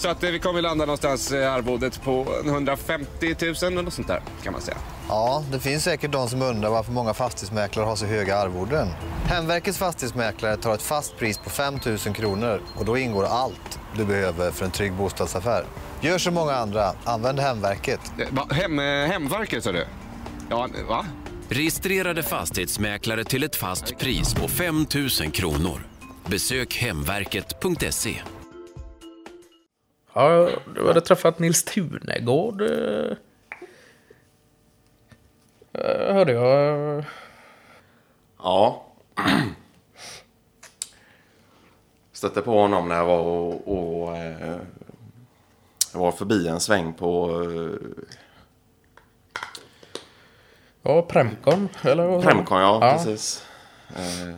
Så att eh, vi kommer landa någonstans eh, arvodet på 150 000 eller något sånt där kan man säga. Ja, det finns säkert de som undrar varför många fastighetsmäklare har så höga arvoden. Hemverkets fastighetsmäklare tar ett fast pris på 5 000 kronor och då ingår allt du behöver för en trygg bostadsaffär. Gör som många andra, använd Hemverket. Eh, va, hem, hemverket sa du? Ja, va? Registrerade fastighetsmäklare till ett fast pris på 5 000 kronor. Besök hemverket.se. Ja, du hade träffat Nils Tunegård. eh, Hörde jag. Ja. Stötte på honom när jag var och, och eh, jag var förbi en sväng på eh, Ja, Premcon. Eller vad? Premcon, ja, precis. Eh,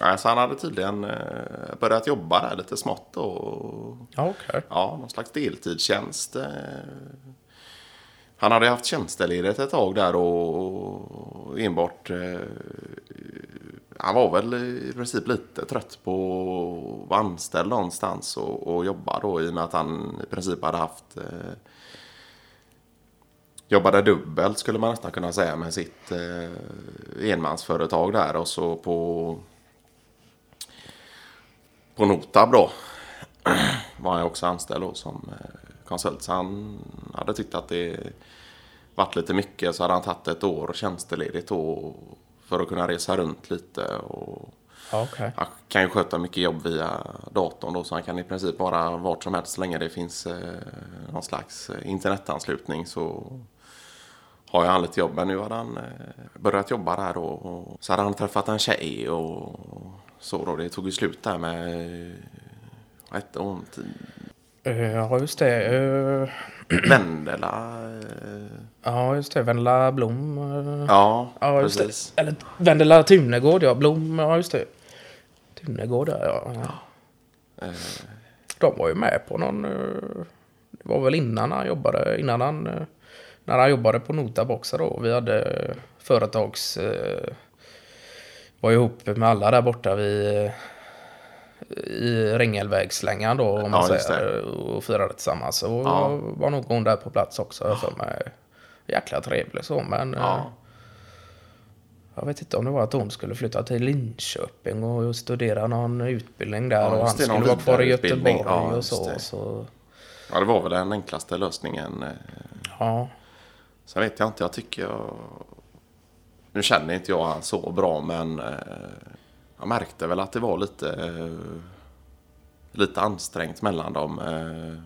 ja, så han hade tydligen eh, börjat jobba där lite smått och Ja, okej. ja, någon slags deltidstjänst. Eh. Han hade haft tjänsteledigt ett tag där och enbart... Eh, han var väl i princip lite trött på att vara anställd någonstans och, och jobba då i och med att han i princip hade haft... Jobbade dubbelt skulle man nästan kunna säga med sitt eh, enmansföretag där och så på... På Notab då var han också anställd då som eh, konsult. Så han hade tyckt att det varit lite mycket så hade han tagit ett år tjänsteledigt då för att kunna resa runt lite. Och okej. han kan ju sköta mycket jobb via datorn då så han kan i princip vara vart som helst så länge det finns eh, någon slags eh, internetanslutning så har ju han lite jobb. Men nu hade han eh, börjat jobba där då. Och så hade han träffat en tjej och så då. Det tog ju slut där med vad hette hon? Eh, Ja, just det. Eh, Vendela. eh, Ja, just det. Vendela Blom. Ja, Ja, just precis. det. Eller Vendela Tunegård, ja. Blom, ja just det. Tunegård, ja. ja. De var ju med på någon... Det var väl innan han jobbade, innan han... När han jobbade på Notab också då. Vi hade företags... eh, Var ihop med alla där borta vid... eh, I Ringelvägslängan då, om man Ja, säger. Och firade tillsammans. Och Ja. var nog hon där på plats också, för mig. Jäkla trevlig så, men... eh, ja. Jag vet inte om det var att hon skulle flytta till Linköping och studera någon utbildning där. Ja, och han skulle vara kvar i. Göteborg Ja, och så. så ja, det var väl den enklaste lösningen. eh. ja. Sen vet jag inte, jag tycker jag... Nu känner inte jag han så bra, men eh, jag märkte väl att det var lite, eh, lite ansträngt mellan dem. Eh,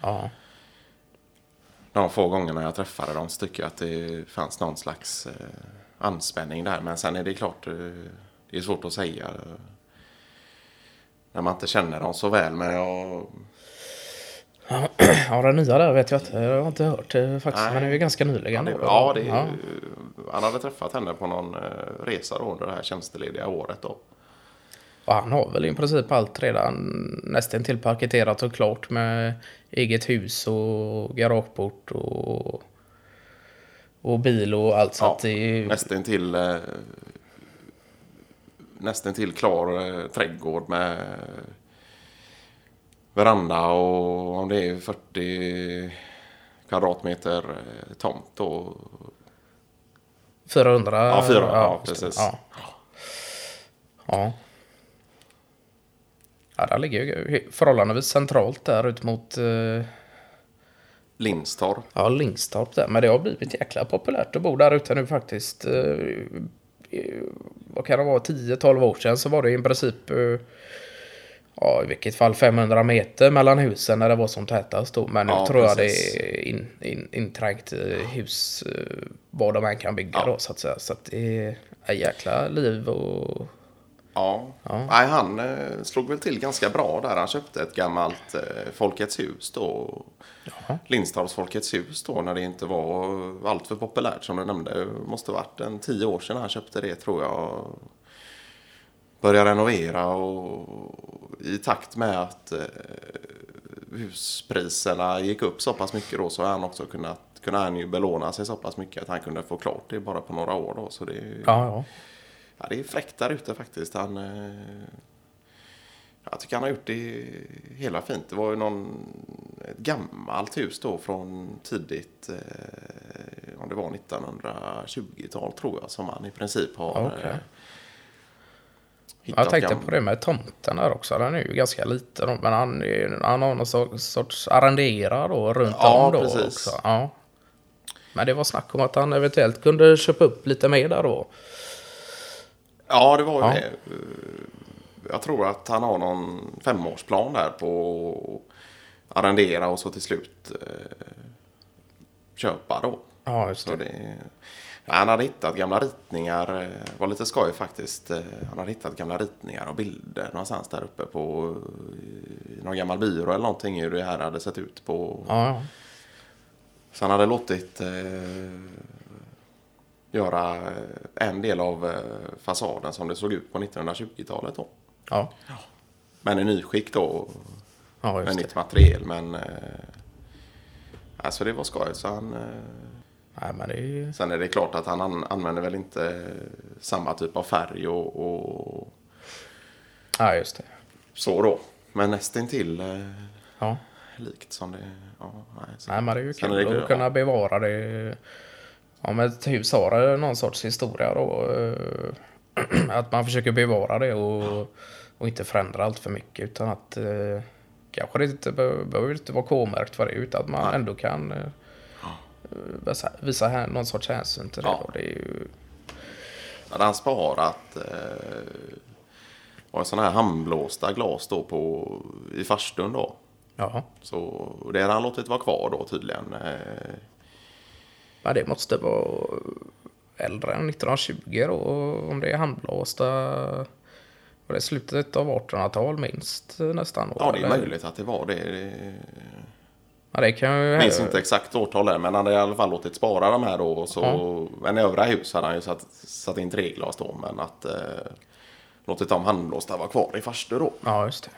ja. de få gångerna jag träffade dem så tycker jag att det fanns någon slags anspänning där. Men sen är det klart, det är svårt att säga när man inte känner dem så väl. Men jag, ja, den nya där vet jag inte. Jag har inte hört det faktiskt. Nej. Men det är ju ganska ja, nyligen. det, då. ja, det, ja. han hade träffat henne på någon eh, resa då under det här tjänstelediga året. Då. Och han har väl i princip allt redan nästan till paketerat och klart med eget hus och garageport och, och bil och allt. Så Ja, det är, nästan till eh, nästan till klar eh, trädgård med veranda och om det är 40 kvadratmeter eh, tomt då. 400. Ja, 400, ja, precis. Ja. ja. Ja, där ligger ju förhållandevis centralt där ut mot eh, Linstorp. ja, Lingstorp där. Men det har blivit jäkla populärt att bo där ute nu faktiskt. Eh, vad kan det vara? 10-12 år sedan så var det i princip eh, ja, i vilket fall 500 meter mellan husen när det var som tätast då. Men nu Ja, tror jag precis. det är in, in, inträngt eh, hus eh, var de än kan bygga Ja. då så att säga. Så att det är jäkla liv och Ja. Nej, han eh, slog väl till ganska bra där. Han köpte ett gammalt Folkets hus då. Lindstorps Folkets hus då när det inte var allt för populärt som du nämnde. Det måste varit en tio år sedan han köpte det tror jag. Började renovera och i takt med att eh, huspriserna gick upp så pass mycket då så har han också kunnat kunde han ju belåna sig så pass mycket att han kunde få klart det bara på några år då. Så det är ja, ja. Ja, det är fräckt där ute faktiskt. Han, eh, Jag tycker han har gjort det hela fint. Det var ju någon, ett gammalt hus då från tidigt, eh, om det var 1920-tal tror jag, som han i princip har Okej. Jag tänkte gam- på det med tomten där också. Den är ju ganska liten. Men han, är- han har någon sorts, sorts arrendera då runt Ja, om då precis. också. Ja. Men det var snack om att han eventuellt kunde köpa upp lite mer där då. Ja, det var ju Ja. det. Jag tror att han har någon femårsplan där på att arrendera och så till slut eh, köpa då. Ja, just Så det. Han hade hittat gamla ritningar. eh, var lite skoj faktiskt. Eh, Han hade hittat gamla ritningar och bilder någonstans där uppe på eh, någon gammal byrå eller någonting hur det här hade sett ut på. Ja, ja. Så han hade låtit eh, göra en del av fasaden som det såg ut på 1920-talet då. Ja, Men i nyskick då. ja Med nytt material. Men eh, alltså det var skoj. Så han, eh, Nej, men det. Sen är det klart att han an använder väl inte samma typ av färg och, och Ja, just det. så då. Men nästintill eh, Ja. likt som det... Ja, nej, så. Nej, men det är ju Sen kul är det- att kunna bevara det. Om ett hus har någon sorts historia då. eh, Att man försöker bevara det och, och inte förändra allt för mycket. Utan att eh, kanske det inte be- behöver inte vara K-märkt för det. Utan att man Nej. ändå kan eh, visa, visa här, någon sorts hänsyn till det. Ja. Då. Det är ju, hade han sparat eh, var sådana här handblåsta glas då på, i farstun då. ja. Så det hade han låtit vara kvar då tydligen. Eh, Men det måste vara äldre än 1920 då. Om det är handblåsta. Var det slutet av 1800-tal minst nästan? då, ja, det är eller? möjligt att det var det. det Ja, det kan ju... jag minns inte exakt årtal men han hade i alla fall låtit spara de här då. Och så, Men i övriga hus hade han ju satt, satt in treglas då, men att eh, låtit de handblåsta vara kvar i farstu då. Ja, just det.